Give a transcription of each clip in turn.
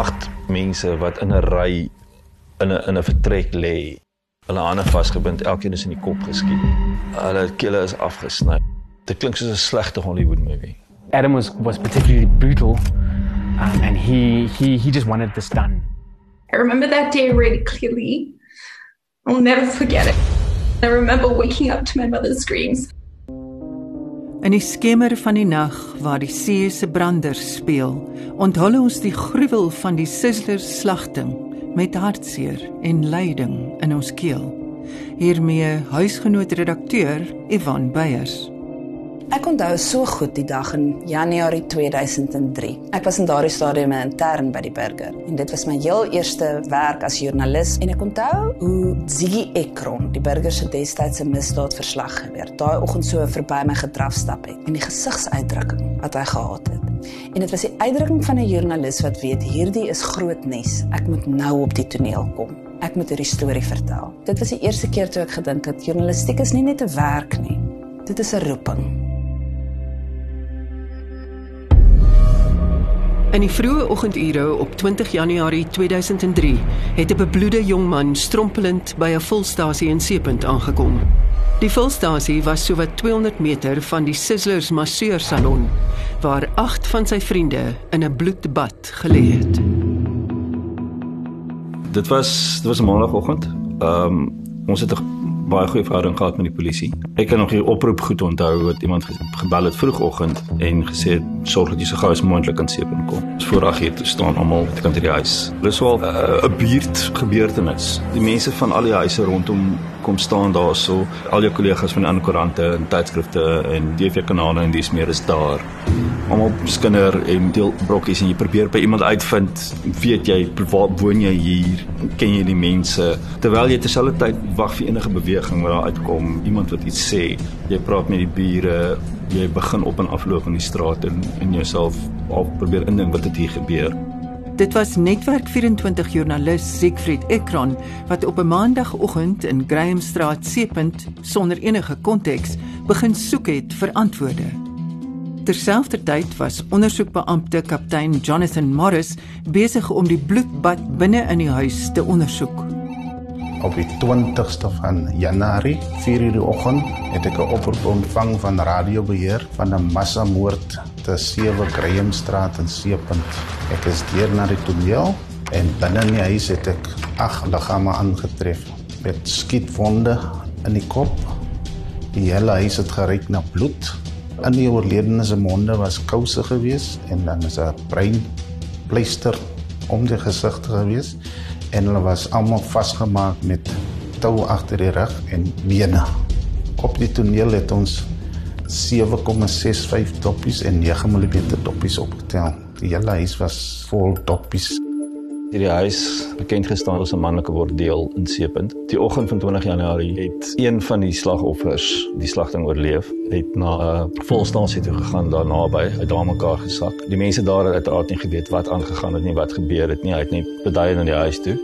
agt mense wat in 'n ry in 'n in 'n vertrek lê. Hulle hande vasgebind, elkeen is in die kop geskiet. Hulle kele is afgesny. Dit klink soos 'n slegte Hollywood movie. Adam was was particularly brutal, um, and he he he just wanted this done. I remember that day really clearly. I'll never forget it. I remember waking up to my mother's screams. In die skemer van die nag waar die see se branders speel, onthul ons die gruwel van die Sizzler slagting met hartseer en lyding in ons keel. Hiermee huisgenoot redakteur Ivan Beyers. Ek onthou so goed die dag in Januarie 2003. Ek was in daardie stadium 'n intern by die Burger en dit was my heel eerste werk as joernalis en ek onthou hoe Ziggy Ekron, die Burger se destydse misdaadverslaggewer, daai oggend so verby my gedraf stap het en die gesigsuitdrukking wat hy gehad het. En dit was die uitdrukking van 'n joernalis wat weet hierdie is groot nes. Ek moet nou op die toneel kom. Ek moet hierdie storie vertel. Dit was die eerste keer toe ek gedink het journalistiek is nie net 'n werk nie. Dit is 'n roeping. In die vroeë oggendure op 20 Januarie 2003 het 'n bebloede jong man strompelend by 'n volstasie in Seepunt aangekom. Die volstasie was sowat 200 meter van die Sizzlers masseursalon waar 8 van sy vriende in 'n bloedbad gelê het. Dit was dit was 'n maandagooggend. Ehm um, ons het 'n baie goeie verhouding gehad met die polisie. Ek kan nog hier oproep goed onthou wat iemand gebel het vroegoggend en gesê het sorg dat jy so gou as moontlik aan Seepunt kom. Ons voorag hier te staan almal te kan by die huis. Dis wel eh, 'n uh, buurt gebeurtenis. Die mense van al die huise rondom kom staan daarso. Al jou kollegas van die ander koerante en tydskrifte en TV kanale en dis meer is daar. Almal skinder en deel brokkies en jy probeer by iemand uitvind, weet jy waar woon jy hier? Ken jy die mense? Terwyl jy terselfdertyd wag vir enige beweging wat daar uitkom, iemand wat iets sê. Jy praat met die bure, jy begin op en afloop in die straat en en jouself al probeer indink wat het hier gebeur. Dit was netwerk 24 joernalis Siegfried Ekron wat op 'n maandagooggend in Grahamstraat Seepunt sonder enige konteks begin soek het vir antwoorde. Terselfdertyd was ondersoekbeampte kaptein Jonathan Morris besig om die bloedbad binne in die huis te ondersoek. Op die 20ste van Januarie, 4:00 die oggend, het ek 'n oproep ontvang van radiobeheer van 'n massamoord te 7 Grahamstraat in Seepunt. Ek is deur na die toneel en binne in die huis het ek ag liggame aangetref met skietwonde in die kop. Die hele huis het geruik na bloed. In die oorledenes se monde was kouse gewees en dan is 'n brein pleister om die gesig gewees en hulle was almal vasgemaak met tou agter die rug en bene. Op die toneel het ons 7,65 doppies en 9 mm doppies opgetel. Die hele huis was vol doppies. Hierdie huis bekend gestaan as 'n manlike bordeel in Seepunt. Die oggend van 20 Januarie het een van die slagoffers die slagting oorleef, het na 'n volstasie toe gegaan daar naby, uit daar mekaar gesak. Die mense daar het uiteraard nie geweet wat aangegaan het nie, wat gebeur het nie. Hy het net beduie in die huis toe.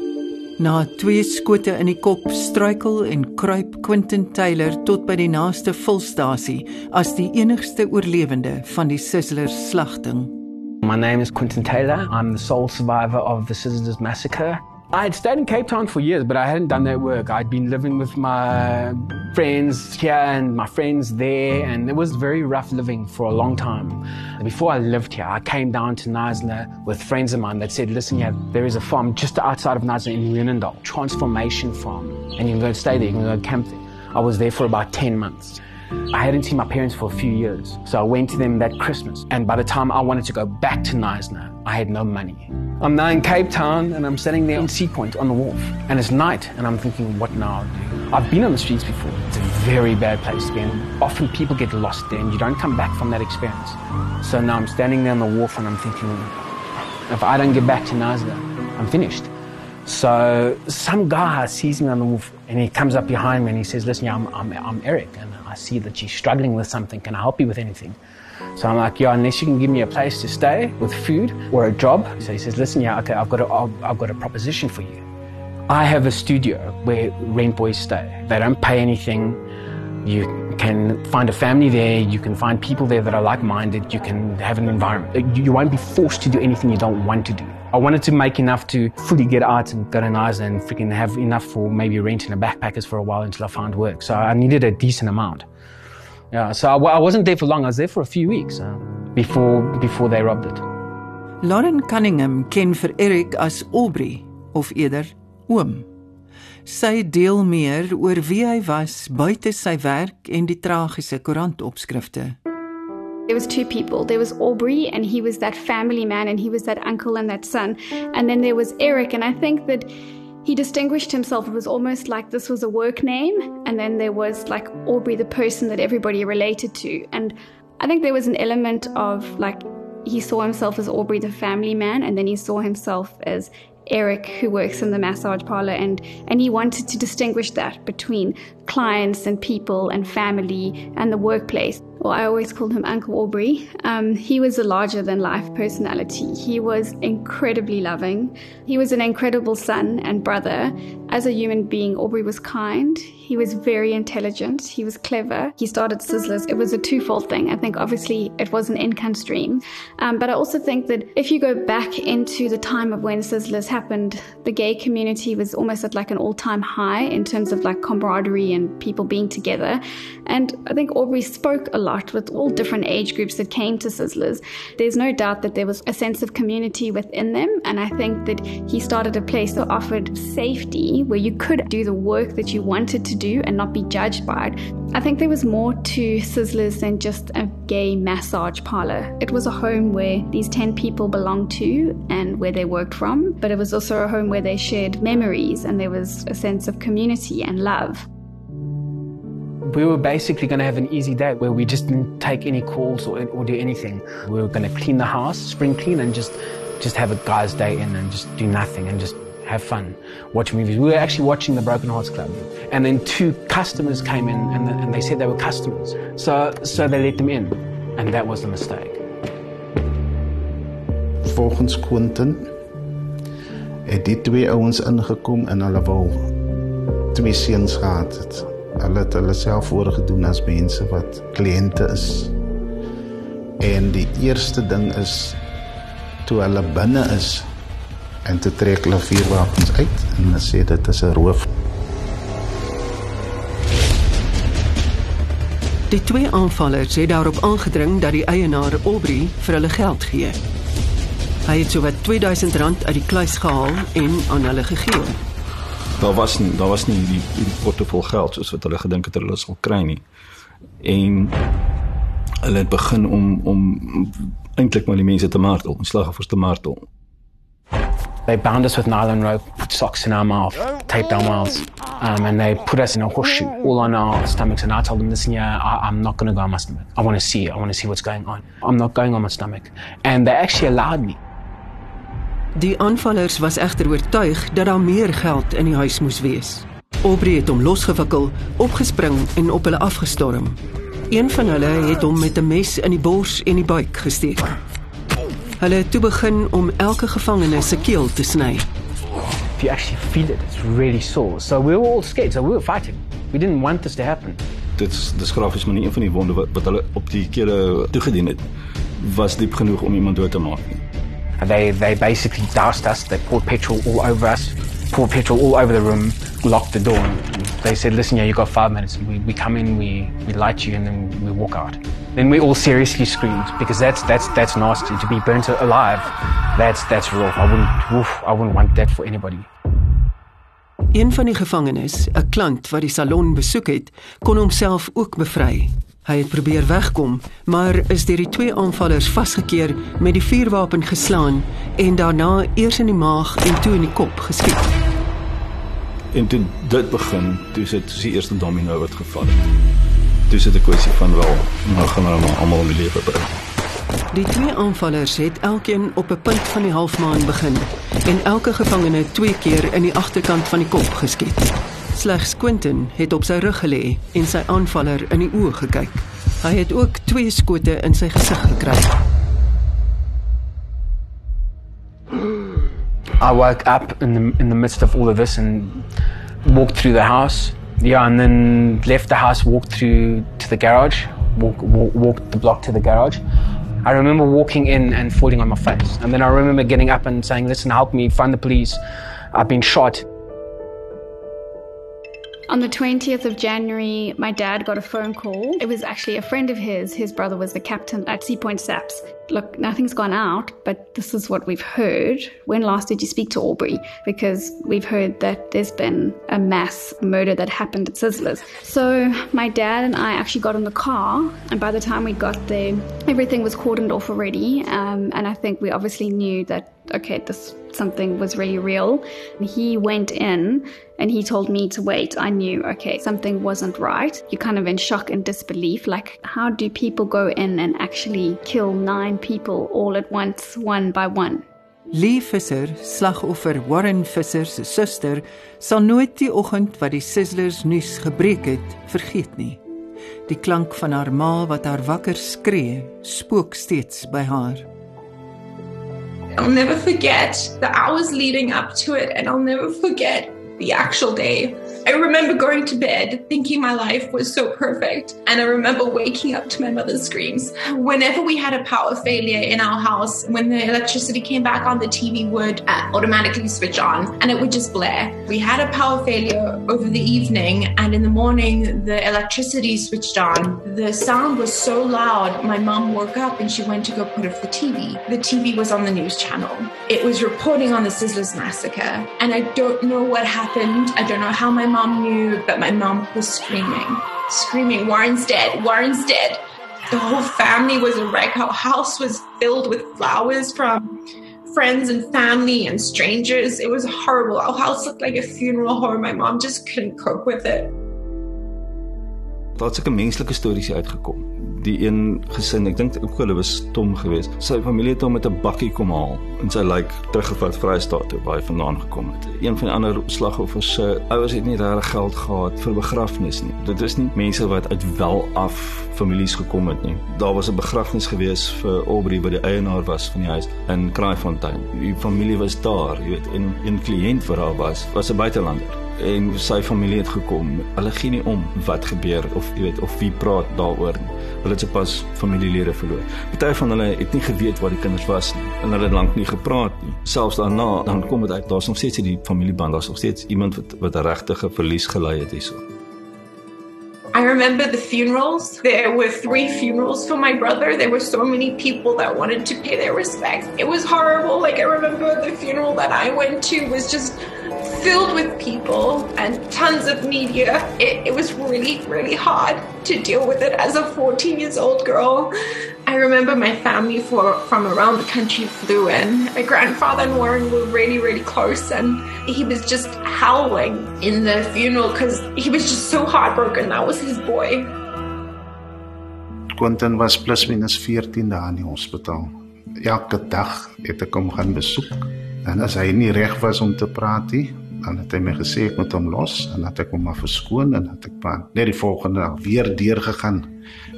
Na twee skote in die kop struikel en kruip Quentin Taylor tot by die naaste volstasie as die enigste oorlewende van die Sizzler slagting. My name is Quentin Taylor. I'm the sole survivor of the Sizzlers massacre. I had stayed in Cape Town for years, but I hadn't done that work. I'd been living with my friends here and my friends there, and it was very rough living for a long time. Before I lived here, I came down to Knysna with friends of mine that said, listen, yeah, there is a farm just outside of Knysna in Renendal, Transformation Farm, and you can go stay there, you can go camp there. I was there for about 10 months. I hadn't seen my parents for a few years, so I went to them that Christmas. And by the time I wanted to go back to Knysna, I had no money. I'm now in Cape Town and I'm sitting there in Sea Point on the wharf. And it's night and I'm thinking, what now? I've been on the streets before. It's a very bad place to be. And often people get lost there and you don't come back from that experience. So now I'm standing there on the wharf and I'm thinking, if I don't get back to Knysna, I'm finished. So some guy sees me on the wharf and he comes up behind me and he says, listen, yeah, I'm, I'm, I'm Eric and I see that you're struggling with something. Can I help you with anything? So I'm like, yeah, unless you can give me a place to stay with food or a job. So he says, listen, yeah, okay, I've got a, I've got a proposition for you. I have a studio where rent boys stay. They don't pay anything. You can find a family there, you can find people there that are like minded, you can have an environment. You won't be forced to do anything you don't want to do. I wanted to make enough to fully get out and go to NISA and freaking have enough for maybe renting a backpackers for a while until I found work. So I needed a decent amount. Yeah, so I, I wasn't there for long. I was there for a few weeks uh, before before they robbed it. Lauren Cunningham ken vir Eric as Aubrey of eerder oom. Sy deel meer oor wie hy was buite sy werk en die tragiese koerantopskrifte. There was two people. There was Aubrey, and he was that family man, and he was that uncle and that son. And then there was Eric, and I think that he distinguished himself. It was almost like this was a work name, and then there was like Aubrey, the person that everybody related to. And I think there was an element of like he saw himself as Aubrey, the family man, and then he saw himself as Eric, who works in the massage parlor, and, and he wanted to distinguish that between clients and people and family and the workplace. Well, I always called him Uncle Aubrey. Um, he was a larger than life personality. He was incredibly loving. He was an incredible son and brother. As a human being, Aubrey was kind. He was very intelligent. He was clever. He started Sizzlers. It was a twofold thing. I think obviously it was an income stream. Um, but I also think that if you go back into the time of when Sizzlers happened, the gay community was almost at like an all time high in terms of like camaraderie and people being together. And I think Aubrey spoke a lot with all different age groups that came to Sizzlers. There's no doubt that there was a sense of community within them. And I think that he started a place that offered safety where you could do the work that you wanted to do and not be judged by it. I think there was more to Sizzlers than just a gay massage parlor. It was a home where these 10 people belonged to and where they worked from, but it was also a home where they shared memories and there was a sense of community and love. We were basically going to have an easy day where we just didn't take any calls or, or do anything. We were going to clean the house, spring clean, and just just have a guy's day in and just do nothing and just have fun, watch movies. We were actually watching the Broken Hearts Club, and then two customers came in and, and they said they were customers. So so they let them in, and that was the mistake. Volgens Quentin het die twee ouens ingekom en hulle wou twee seuns gehad het. Hulle het hulle self voorgedoen as mense wat kliënte is. En die eerste ding is toe hulle binne is en toe trek hulle vuurwapens uit en hulle sê dit is 'n roof. Die twee aanvallers het daarop aangedring dat die eienaar Aubrey vir hulle geld gee. Hy het sowat R2000 uit die kluis gehaal en aan hulle gegee. Daar was nie, daar was nie die, die portefeulje geld soos wat hulle gedink het hulle sal kry nie. En hulle het begin om om eintlik maar die mense te martel, slagofers te martel. They bound us with nylon rope, put socks in our mouth, taped our mouths, um, and they put us in a horseshoe all on our stomachs. And I told them, listen, yeah, I, I'm not going to go on my stomach. I want to see it. I want to see what's going on. I'm not going on my stomach. And they actually allowed me. Die aanvallers was egter oortuig dat daar meer geld in die huis moes wees. Aubrey het hom losgewikkel, opgespring en op hulle afgestorm. Een van hulle het hom met 'n mes in die bors en die buik gesteek. Hulle het toe begin om elke gevangene se keel te sny. If you actually feel it, it's really sore. So we were all scared. So we were fighting. We didn't want this to happen. Dit is dis grafies maar nie een van die wonde wat wat hulle op die kele toegedien het was diep genoeg om iemand dood te maak nie. And they they basically doused us. They poured petrol all over us, poured petrol all over the room, locked the door. And they said, "Listen, yeah, you got five minutes. We we come in, we we light you, and then we walk out." Then we all seriously screamed because that's that's that's nasty to be burnt alive. That's that's rough. I wouldn't woof, I wouldn't want that for anybody. Een van die gevangenes, 'n klant wat die salon besoek het, kon homself ook bevry. Hy het probeer wegkom, maar is deur die twee aanvallers vasgekeer met die vuurwapen geslaan en daarna eers in die maag en toe in die kop geskiet. En toe dit begin, toe sit die eerste domino wat geval het. Toe sit 'n kwessie van wel, nou gaan hulle maar almal om die lewe bring. Die twee aanvallers het elkeen op 'n punt van die halfmaan begin en elke gevangene twee keer in die agterkant van die kop geskiet. Slegs Quentin het op sy rug gelê en sy aanvaller in die oë gekyk. Hy het ook twee skote in sy gesig gekry. I woke up in the in the midst of all of this and walked through the house Yeah, and then left the house, walked through to the garage, walk, walk, walked the block to the garage. I remember walking in and falling on my face. And then I remember getting up and saying, Listen, help me, find the police. I've been shot. On the 20th of January, my dad got a phone call. It was actually a friend of his. His brother was the captain at Sea Point Saps. Look, nothing's gone out, but this is what we've heard. When last did you speak to Aubrey? Because we've heard that there's been a mass murder that happened at Sizzlers. So my dad and I actually got in the car, and by the time we got there, everything was cordoned off already. Um, and I think we obviously knew that okay, this something was really real. And he went in and he told me to wait. I knew, okay, something wasn't right. You're kind of in shock and disbelief. Like, how do people go in and actually kill nine people all at once, one by one? Lee Visser, slagoffer Warren Visser se suster, sal nooit die oggend wat die Sizzlers nuus gebreek het, vergeet nie. Die klank van haar ma wat haar wakker skree, spook steeds by haar. I'll never forget the hours leading up to it, and I'll never forget the actual day. I remember going to bed thinking my life was so perfect. And I remember waking up to my mother's screams. Whenever we had a power failure in our house, when the electricity came back on, the TV would uh, automatically switch on and it would just blare. We had a power failure over the evening, and in the morning, the electricity switched on. The sound was so loud, my mom woke up and she went to go put off the TV. The TV was on the news channel. It was reporting on the Sizzlers massacre. And I don't know what happened. I don't know how my mom knew, but my mom was screaming, screaming, Warren's dead, Warren's dead. The whole family was a wreck. Our house was filled with flowers from friends and family and strangers. It was horrible. Our house looked like a funeral home. My mom just couldn't cope with it. Daar't sulke menslike stories uitgekom. Die een gesin, ek dink ook hulle was stom geweest. Sy familie het hom met 'n bakkie kom haal en sy lyk teruggevat Vrystaat toe waar hy vandaan gekom het. Een van die ander slagoffers se ouers het nie regtig geld gehad vir begrafnis nie. Dit is nie mense wat uit wel af families gekom het nie. Daar was 'n begrafnis gewees vir Aubrey wat die eienaar was van die huis in Kraaifontein. Die familie was daar, jy weet, en 'n kliënt vir haar was was 'n buitelander en sy familie het gekom. Hulle gee nie om wat gebeur of jy weet of wie praat daaroor nie. Hulle het sopas familielede verloor. Party van hulle het nie geweet waar die kinders was nie en hulle het lank nie gepraat nie. Selfs daarna dan kom dit uit daar's nog steeds die familieband, daar's nog steeds iemand wat wat 'n regtige verlies gelei het hierso. I remember the funerals. There were three funerals for my brother. There were so many people that wanted to pay their respects. It was horrible. Like, I remember the funeral that I went to was just filled with people and tons of media. It, it was really, really hard to deal with it as a 14 years old girl. I remember my family for, from around the country flew in. My grandfather and Warren were really, really close, and he was just howling in the funeral because he was just so heartbroken. That was his boy. Quentin was plus minus 14 dae in die hospitaal. Elke dag het ek hom gaan besoek. En as hy nie reg was om te praat nie, dan het hy my gesê ek moet hom los en dat ek hom maar verskoon en dat ek maar net die volgende dag weer deurgegaan.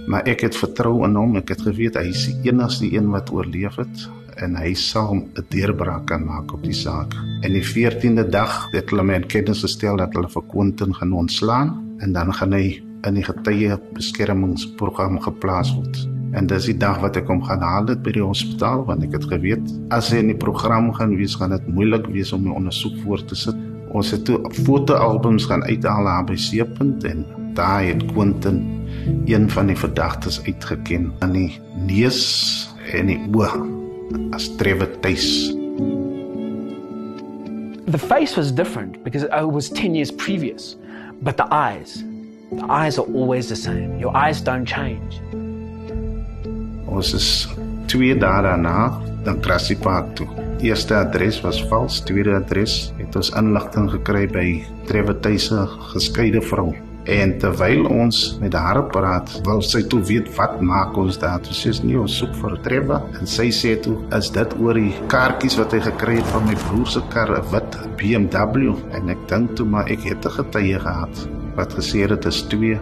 Maar ek het vertrou in hom. Ek het geweet hy is die enigste een wat oorleef het en hy sal 'n deurbraak kan maak op die saak. En die 14de dag het hulle my in kennis gestel dat hulle vir Quentin gaan ontslaan en dan gaan hy in die getuie beskermingsprogram geplaas word. En dis die dag wat ek hom gaan haal dit by die hospitaal want ek het geweet as hy in die program gaan wees gaan dit moeilik wees om 'n ondersoek voor te sit. Ons het toe fotoalbums gaan uithaal daar by Seepunt en daar het Quentin een van die verdagtes uitgeken aan die neus en die oë as Trevor Tuis. The face was different because it was 10 years previous, but the eyes, the eyes are always the same. Your eyes don't change. Ons is twee dae daarna dan Grassy Park toe. Eerste adres was vals, tweede adres het ons inligting gekry by Trevor Tuis se geskeide vrou. En terwyl ons met haar praat, wil sy toe weet wat maak ons daar. Sy sê nee, ons soek vir Trevor en sy sê toe is dit oor die kaartjies wat hy gekry het van my broer se kar, 'n wit BMW en ek dink toe maar ek het 'n getuie gehad wat gesê het dit is twee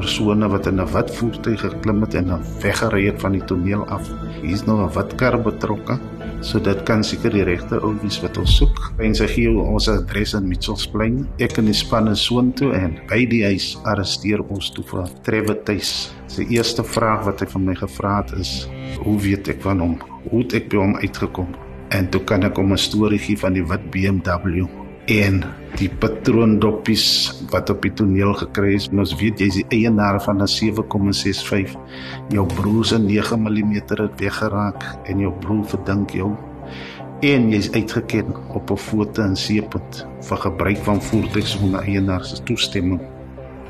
persone wat in 'n wit voertuig geklim het en dan weggery het van die toneel af. Hier's nog 'n wit kar betrokke. So dit kan seker die regte ou wees wat ons soek. En sy gee ons adres in Mitchellsplein. Ek en die span is soontoe en by die huis arresteer ons toe vir Trevor Tuis. Sy eerste vraag wat hy van my gevra het is: "Hoe weet ek van hom? Hoe het ek by hom uitgekom?" En toe kan ek hom 'n storie gee van die wit BMW en die patroondoppies wat op die toneel gekry is. En ons weet jy's die eienaar van 'n 7,65. Jou broer se 9 mm het weggeraak en jou broer verdink jou en jy's uitgeken op 'n foto in Seepunt vir gebruik van voertuig sonder eienaar se toestemming.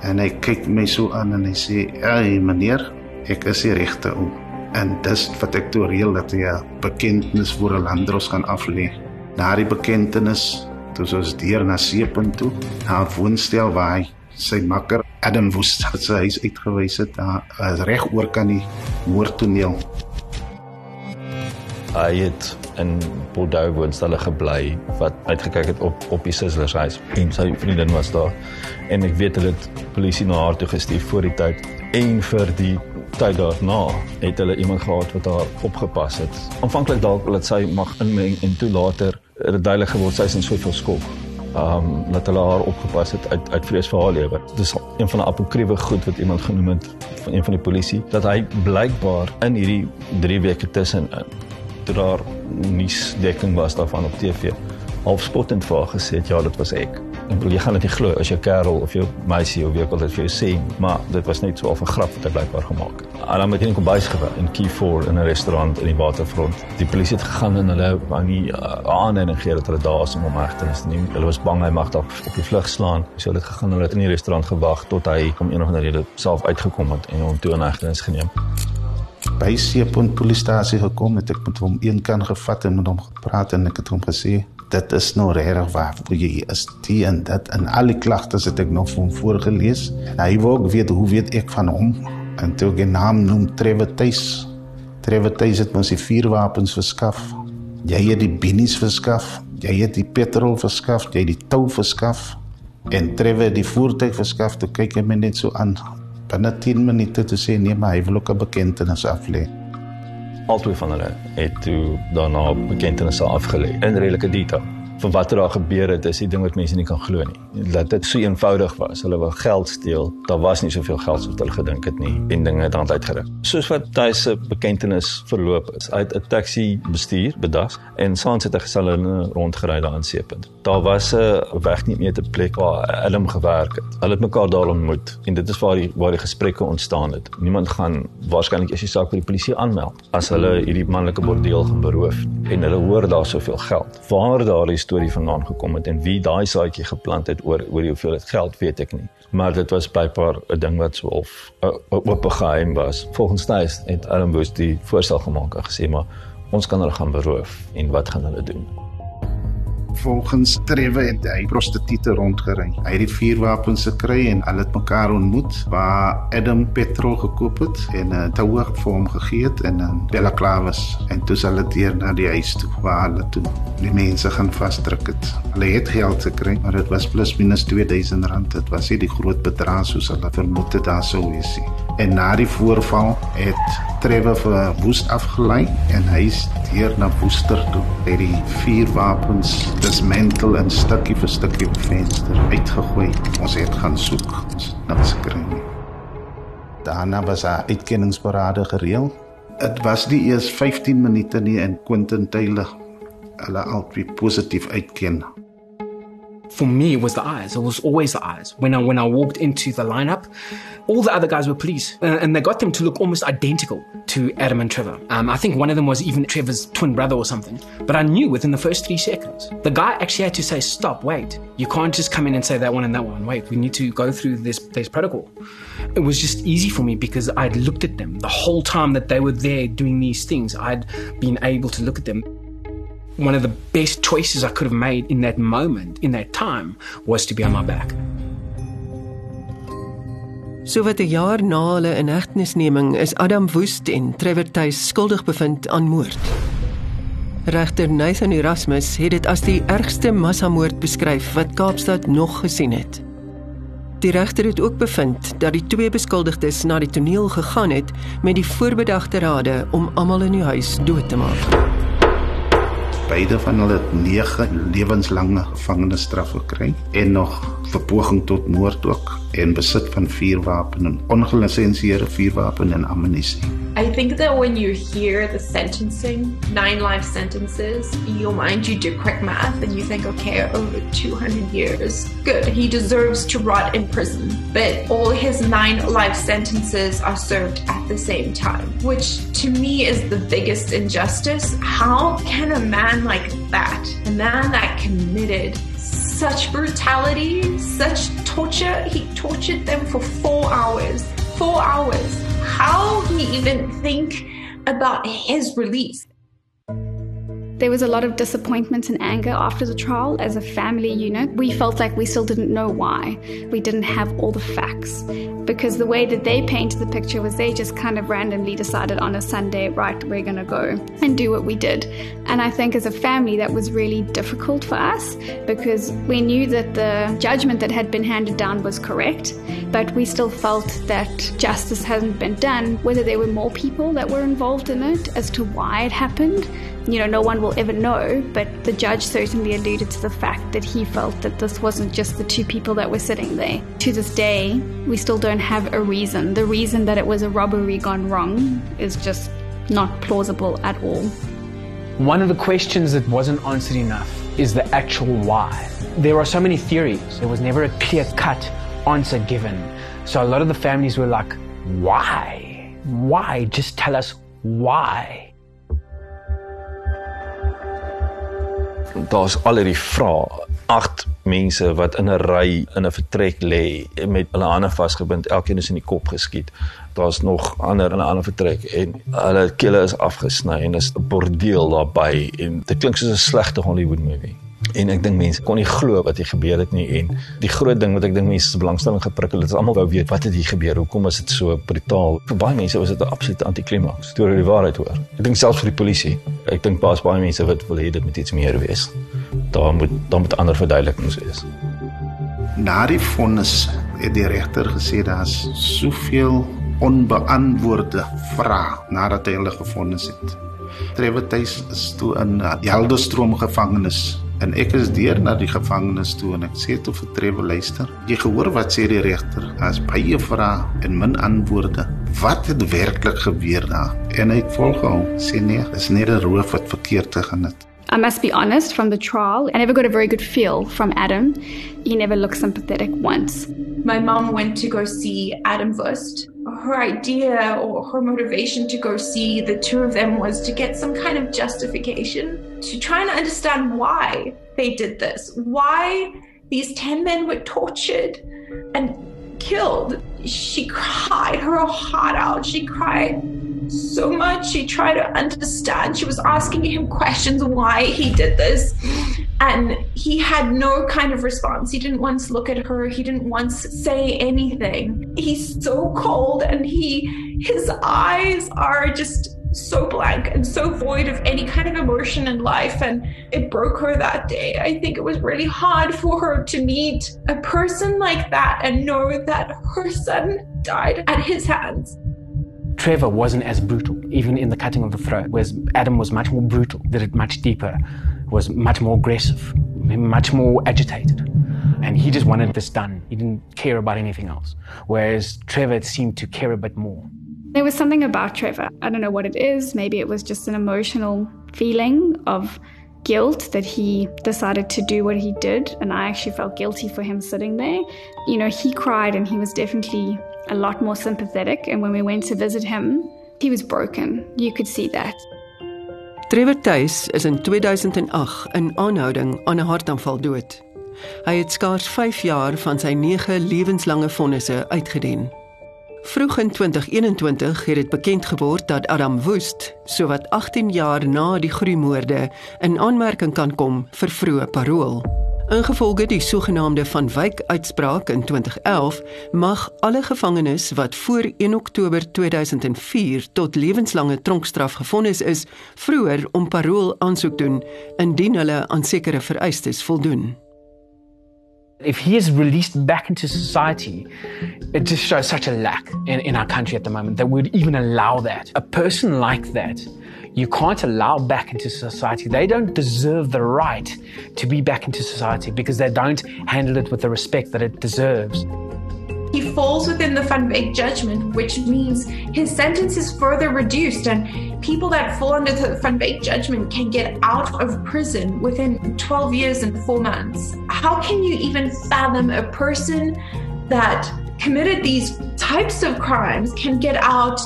En hy kyk my so aan en hy sê: "Ey meneer, ek is die regte ou." En dis wat ek toe reël dat hy 'n bekendnis vir 'n landros gaan aflê. Na die bekendnis ons deur na Seepunt toe, na 'n woonstel waar hy sy makker Adam Woest het sy huis uitgewys het, daar reg oor kan die moordtoneel. Hy het in Bordeaux woonstelle gebly wat uitgekyk het op op die Sizzlers huis en sy vriendin was daar en ek weet hulle het polisie na haar toe gestuur voor die tyd en vir die tyd daarna het hulle iemand gehad wat haar opgepas het. Aanvanklik dalk dat sy mag inmeng en toe later het dit duidelik geword sy is in soveel skok. Um dat hulle haar opgepas het uit uit vrees vir haar lewe. Dis een van die apokriewe goed wat iemand genoem het van een van die polisie dat hy blykbaar in hierdie 3 weke tussenin toe daar nuusdekking was daarvan op TV half spottend vir haar gesê ja dit was ek. Ek bedoel jy gaan dit nie glo as jou kerel of jou meisie of wie ook al dit vir jou sê, maar dit was net so 'n grap wat hy blykbaar gemaak het. En dan met 'n kombuis gewerk in Key4 in 'n restaurant in die waterfront. Die polisie het gegaan en hulle wou nie uh, aanneem gee dat hulle daar is om hom hegtenis te neem. Hulle was bang hy mag dalk op die vlug slaan. So hulle het gegaan en hulle het in die restaurant gewag tot hy om een of ander rede self uitgekom het en hom toe in hegtenis geneem. By Seepunt polisiestasie gekom het ek met hom een kan gevat en met hom gepraat en ek het hom gesê dit is nou regtig waar jy is. Die en dit en al die klagtes het ek nog van voorgelees en hy wou ook weet hoe weet ek van hom? En toe ek naam noem Trevor Tuis Trevor Tuis het ons die vuurwapens verskaf. Jy het die binnies verskaf. Jy het die petrol verskaf. Jy het die tou verskaf. En Trevor die voertuig verskaf. Toe kyk hy my net so aan. Binne 10 minute te sê nee maar hy wil ook 'n bekentenis aflê albei van hulle het toe daarna bekendtenisse afgelê in redelike detail van wat er daar gebeur het is die ding wat mense nie kan glo nie dat dit so eenvoudig was. Hulle wou geld steel. Daar was nie soveel geld soos hulle gedink het nie en dinge het aan uitgerig. Soos wat hy se bekendtenis verloop is uit 'n taxi bestuur bedag en saans het hy gesel in 'n rondgery daar in Seepunt. Daar was 'n weg nie meer te plek waar Willem gewerk het. Hulle het mekaar daar ontmoet en dit is waar die waar die gesprekke ontstaan het. Niemand gaan waarskynlik eers die saak by die polisie aanmeld as hulle hierdie manlike bordeel gaan beroof en hulle hoor daar soveel geld. Waar daar is storie vandaan gekom het en wie daai saadjie geplant het oor oor hoeveel dit geld weet ek nie. Maar dit was bypaar 'n ding wat so of 'n oop geheim was. Volgens Thys het Woos die voorstel gemaak en gesê maar ons kan hulle gaan beroof en wat gaan hulle doen? Volgens Trewe het hy prostituie rondgery. Hy het die vuurwapens gekry en hulle het mekaar ontmoet waar Adam petrol gekoop het en 'n uh, toue vir hom gegee het in 'n Bella Clavis en toe hulle deur na die huis toe waar hulle toe die mense gaan vasdruk het. Hulle het geld gekry, maar dit was plus minus 2000 rand. Dit was nie die groot bedrag soos hulle vermoed het daar sou wees nie. En na die voorval het Trewe vir Woest afgelei en hy is deur na Woester toe. Hy het die vuurwapens dismantle en stukkie vir stukkie op venster uitgegooi. Ons het gaan soek, ons het niks gekry nie. Daarna was 'n uitkenningsparade gereël. Dit was nie eers 15 minute nie en Quentin Taylor hulle albei positief uitken for me it was the eyes. It was always the eyes. When I when I walked into the lineup, all the other guys were police, uh, and they got them to look almost identical to Adam and Trevor. Um, I think one of them was even Trevor's twin brother or something. But I knew within the first three seconds. The guy actually had to say, "Stop! Wait! You can't just come in and say that one and that one. Wait! We need to go through this this protocol." It was just easy for me because I'd looked at them the whole time that they were there doing these things. I'd been able to look at them one of the best choices I could have made in that moment, in that time, was to be on my back. So wat 'n jaar na hulle inhegtenisneming is Adam Woest en Trevor Tuis skuldig bevind aan moord. Regter Nathan Erasmus het dit as die ergste massamoord beskryf wat Kaapstad nog gesien het. Die regter het ook bevind dat die twee beskuldigdes na die toneel gegaan het met die voorbedagte rade om almal in die huis dood te maak. Beide van hulle 9 lewenslange gevangenisstraf gekry en nog tot moord ook en besit van vuurwapen en ongelisensieerde vuurwapen en ammunisie. I think that when you hear the sentencing, nine life sentences, your mind you do quick math and you think, okay, over 200 years, good, he deserves to rot in prison. But all his nine life sentences are served at the same time, which to me is the biggest injustice. How can a man like that, a man that committed such brutality, such torture. He tortured them for four hours. Four hours. How he even think about his release? There was a lot of disappointment and anger after the trial as a family unit. We felt like we still didn't know why. We didn't have all the facts. Because the way that they painted the picture was they just kind of randomly decided on a Sunday, right, we're going to go and do what we did. And I think as a family, that was really difficult for us because we knew that the judgment that had been handed down was correct, but we still felt that justice hadn't been done, whether there were more people that were involved in it as to why it happened you know, no one will ever know, but the judge certainly alluded to the fact that he felt that this wasn't just the two people that were sitting there. To this day, we still don't have a reason. The reason that it was a robbery gone wrong is just not plausible at all. One of the questions that wasn't answered enough is the actual why. There are so many theories. There was never a clear cut answer given. So a lot of the families were like, why? Why? Just tell us why. Daar's al hierdie vrae. Agt mense wat in 'n ry in 'n vertrek lê met hulle hande vasgebind, elkeen is in die kop geskiet. Daar's nog ander in 'n ander vertrek en hulle kele is afgesny en is 'n bordeel daarbey en dit klink soos 'n slegte Hollywood movie. En ek dink mense kon nie glo wat hier gebeur het nie en die groot ding wat ek dink mense se belangstelling geprikkel het, is almal wou weet wat het hier gebeur? Hoekom is dit so brutaal? Vir baie mense was dit 'n absolute antiklimaks. Toe hulle die waarheid hoor. Ek dink selfs vir die polisie. Ek dink pas baie mense wat wil hê dit moet iets meer wees. Daar moet daar moet ander verduidelikings wees. Na die vonnis het die regter gesê daar's soveel onbeantwoorde vrae nadat hy hulle gevonnis het. Trevor Tuis is toe in Helderstroom gevangenis En ek is deur na die gevangenis toe en ek sê toe vir Trevor luister. Jy gehoor wat sê die regter? As baie vrae en min antwoorde. Wat het werklik gebeur daar? En hy het volgehou sê nee, dis net 'n roof wat verkeerd gegaan het. I must be honest, from the trial, I never got a very good feel from Adam. He never looked sympathetic once. My mom went to go see Adam Wust. Her idea or her motivation to go see the two of them was to get some kind of justification, to try and understand why they did this, why these 10 men were tortured and killed. She cried her heart out. She cried so much. She tried to understand. She was asking him questions why he did this. And he had no kind of response. He didn't once look at her. He didn't once say anything. He's so cold and he his eyes are just so blank and so void of any kind of emotion in life and it broke her that day. I think it was really hard for her to meet a person like that and know that her son died at his hands. Trevor wasn't as brutal, even in the cutting of the throat, whereas Adam was much more brutal, did it much deeper, was much more aggressive, much more agitated. And he just wanted this done. He didn't care about anything else. Whereas Trevor seemed to care a bit more. There was something about Trevor. I don't know what it is. Maybe it was just an emotional feeling of guilt that he decided to do what he did. And I actually felt guilty for him sitting there. You know, he cried and he was definitely a lot more sympathetic. And when we went to visit him, he was broken. You could see that. Trevor Tuis is in 2008 in aanhouding aan 'n hartaanval dood. Hy het skaars 5 jaar van sy 9 lewenslange vonnisse uitgedien. Vroeg in 2021 het dit bekend geword dat Adam Woest, sowat 18 jaar na die gruwelmoorde, in aanmerking kan kom vir vroeë parol. Ingevolge die sogenaamde Van Wyk uitspraak in 2011 mag alle gevangenes wat voor 1 Oktober 2004 tot lewenslange tronkstraf gefonnis is, vroeër om parol aansoek doen indien hulle aan sekere vereistes voldoen. If he is released back into society, it just shows such a lack in, in our country at the moment that we'd even allow that. A person like that, you can't allow back into society. They don't deserve the right to be back into society because they don't handle it with the respect that it deserves. He falls within the Van Wyk judgment, which means his sentence is further reduced, and people that fall under the Van Wyk judgment can get out of prison within 12 years and four months. How can you even fathom a person that committed these types of crimes can get out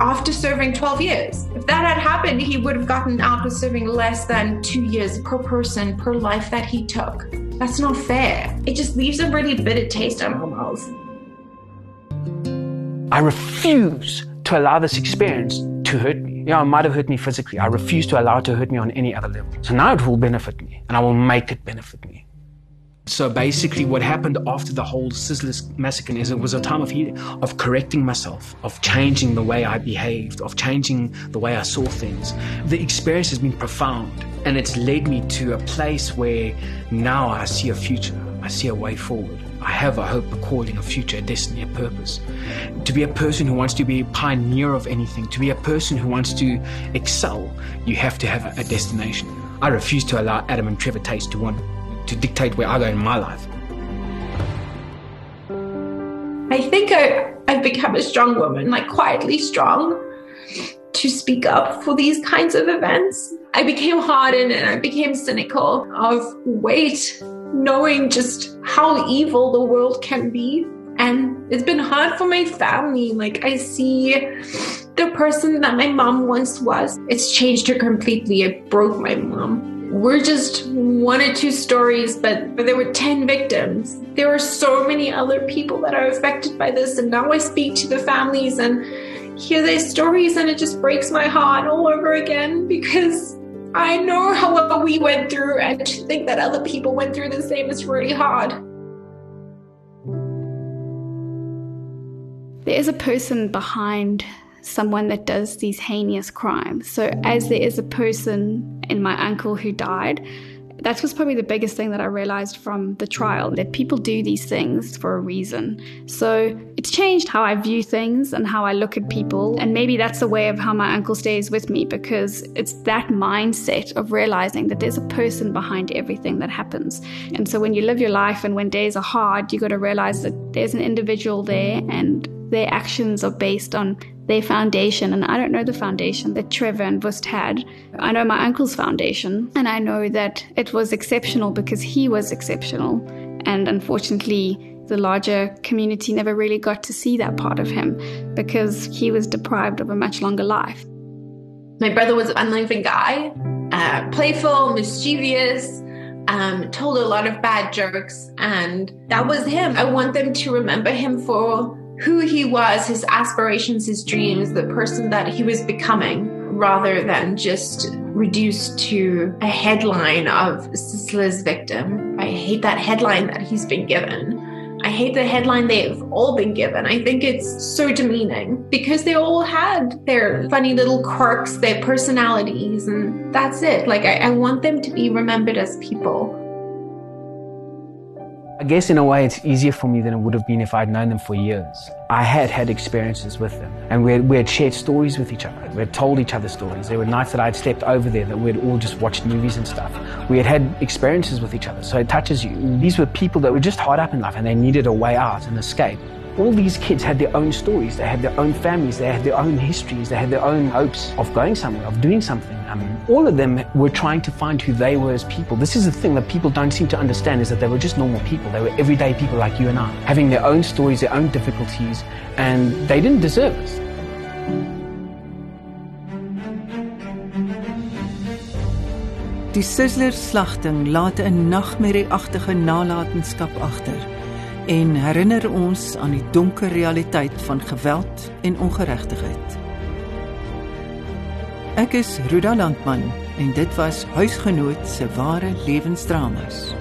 after serving 12 years? If that had happened, he would have gotten out with serving less than two years per person per life that he took. That's not fair. It just leaves a really bitter taste in our mouths. I refuse to allow this experience to hurt me. Yeah, it might have hurt me physically. I refuse to allow it to hurt me on any other level. So now it will benefit me, and I will make it benefit me. So basically, what happened after the whole Sizzlers massacre is it was a time of healing, of correcting myself, of changing the way I behaved, of changing the way I saw things. The experience has been profound, and it's led me to a place where now I see a future, I see a way forward. I have a hope, a calling, a future, a destiny, a purpose. To be a person who wants to be a pioneer of anything, to be a person who wants to excel, you have to have a destination. I refuse to allow Adam and Trevor Taste to want to dictate where I go in my life. I think I, I've become a strong woman, like quietly strong, to speak up for these kinds of events. I became hardened and I became cynical of wait, knowing just how evil the world can be. And it's been hard for my family. Like, I see the person that my mom once was, it's changed her completely. It broke my mom. We're just one or two stories, but, there were 10 victims. There are so many other people that are affected by this. And now I speak to the families and hear their stories, and it just breaks my heart all over again because I know how what we went through, and to think that other people went through the same is really hard. There is a person behind someone that does these heinous crimes. So, as there is a person in my uncle who died, that was probably the biggest thing that I realized from the trial that people do these things for a reason. So it's changed how I view things and how I look at people. And maybe that's a way of how my uncle stays with me because it's that mindset of realizing that there's a person behind everything that happens. And so when you live your life and when days are hard, you got to realize that there's an individual there and their actions are based on their foundation. And I don't know the foundation that Trevor and Vust had. I know my uncle's foundation, and I know that it was exceptional because he was exceptional. And unfortunately, the larger community never really got to see that part of him because he was deprived of a much longer life. My brother was an unloving guy, uh, playful, mischievous, um, told a lot of bad jokes, and that was him. I want them to remember him for who he was, his aspirations, his dreams, the person that he was becoming, rather than just reduced to a headline of Sizzler's victim. I hate that headline that he's been given. I hate the headline they've all been given. I think it's so demeaning because they all had their funny little quirks, their personalities, and that's it. Like, I, I want them to be remembered as people. I guess in a way it's easier for me than it would have been if I'd known them for years. I had had experiences with them and we had, we had shared stories with each other. We had told each other stories. There were nights that I'd slept over there that we'd all just watched movies and stuff. We had had experiences with each other. So it touches you. These were people that were just hard up in life and they needed a way out, an escape. All these kids had their own stories. They had their own families. They had their own histories. They had their own hopes of going somewhere, of doing something. I mean, all of them were trying to find who they were as people. This is the thing that people don't seem to understand is that they were just normal people. They were everyday people like you and I, having their own stories, their own difficulties, and they didn't deserve us. Die Sizzler slagting laat 'n nagmerrieagtige nalatenskap agter en herinner ons aan die donker realiteit van geweld en ongeregtigheid. Ek is Ruda Landman en dit was huisgenoot se ware lewensdramas.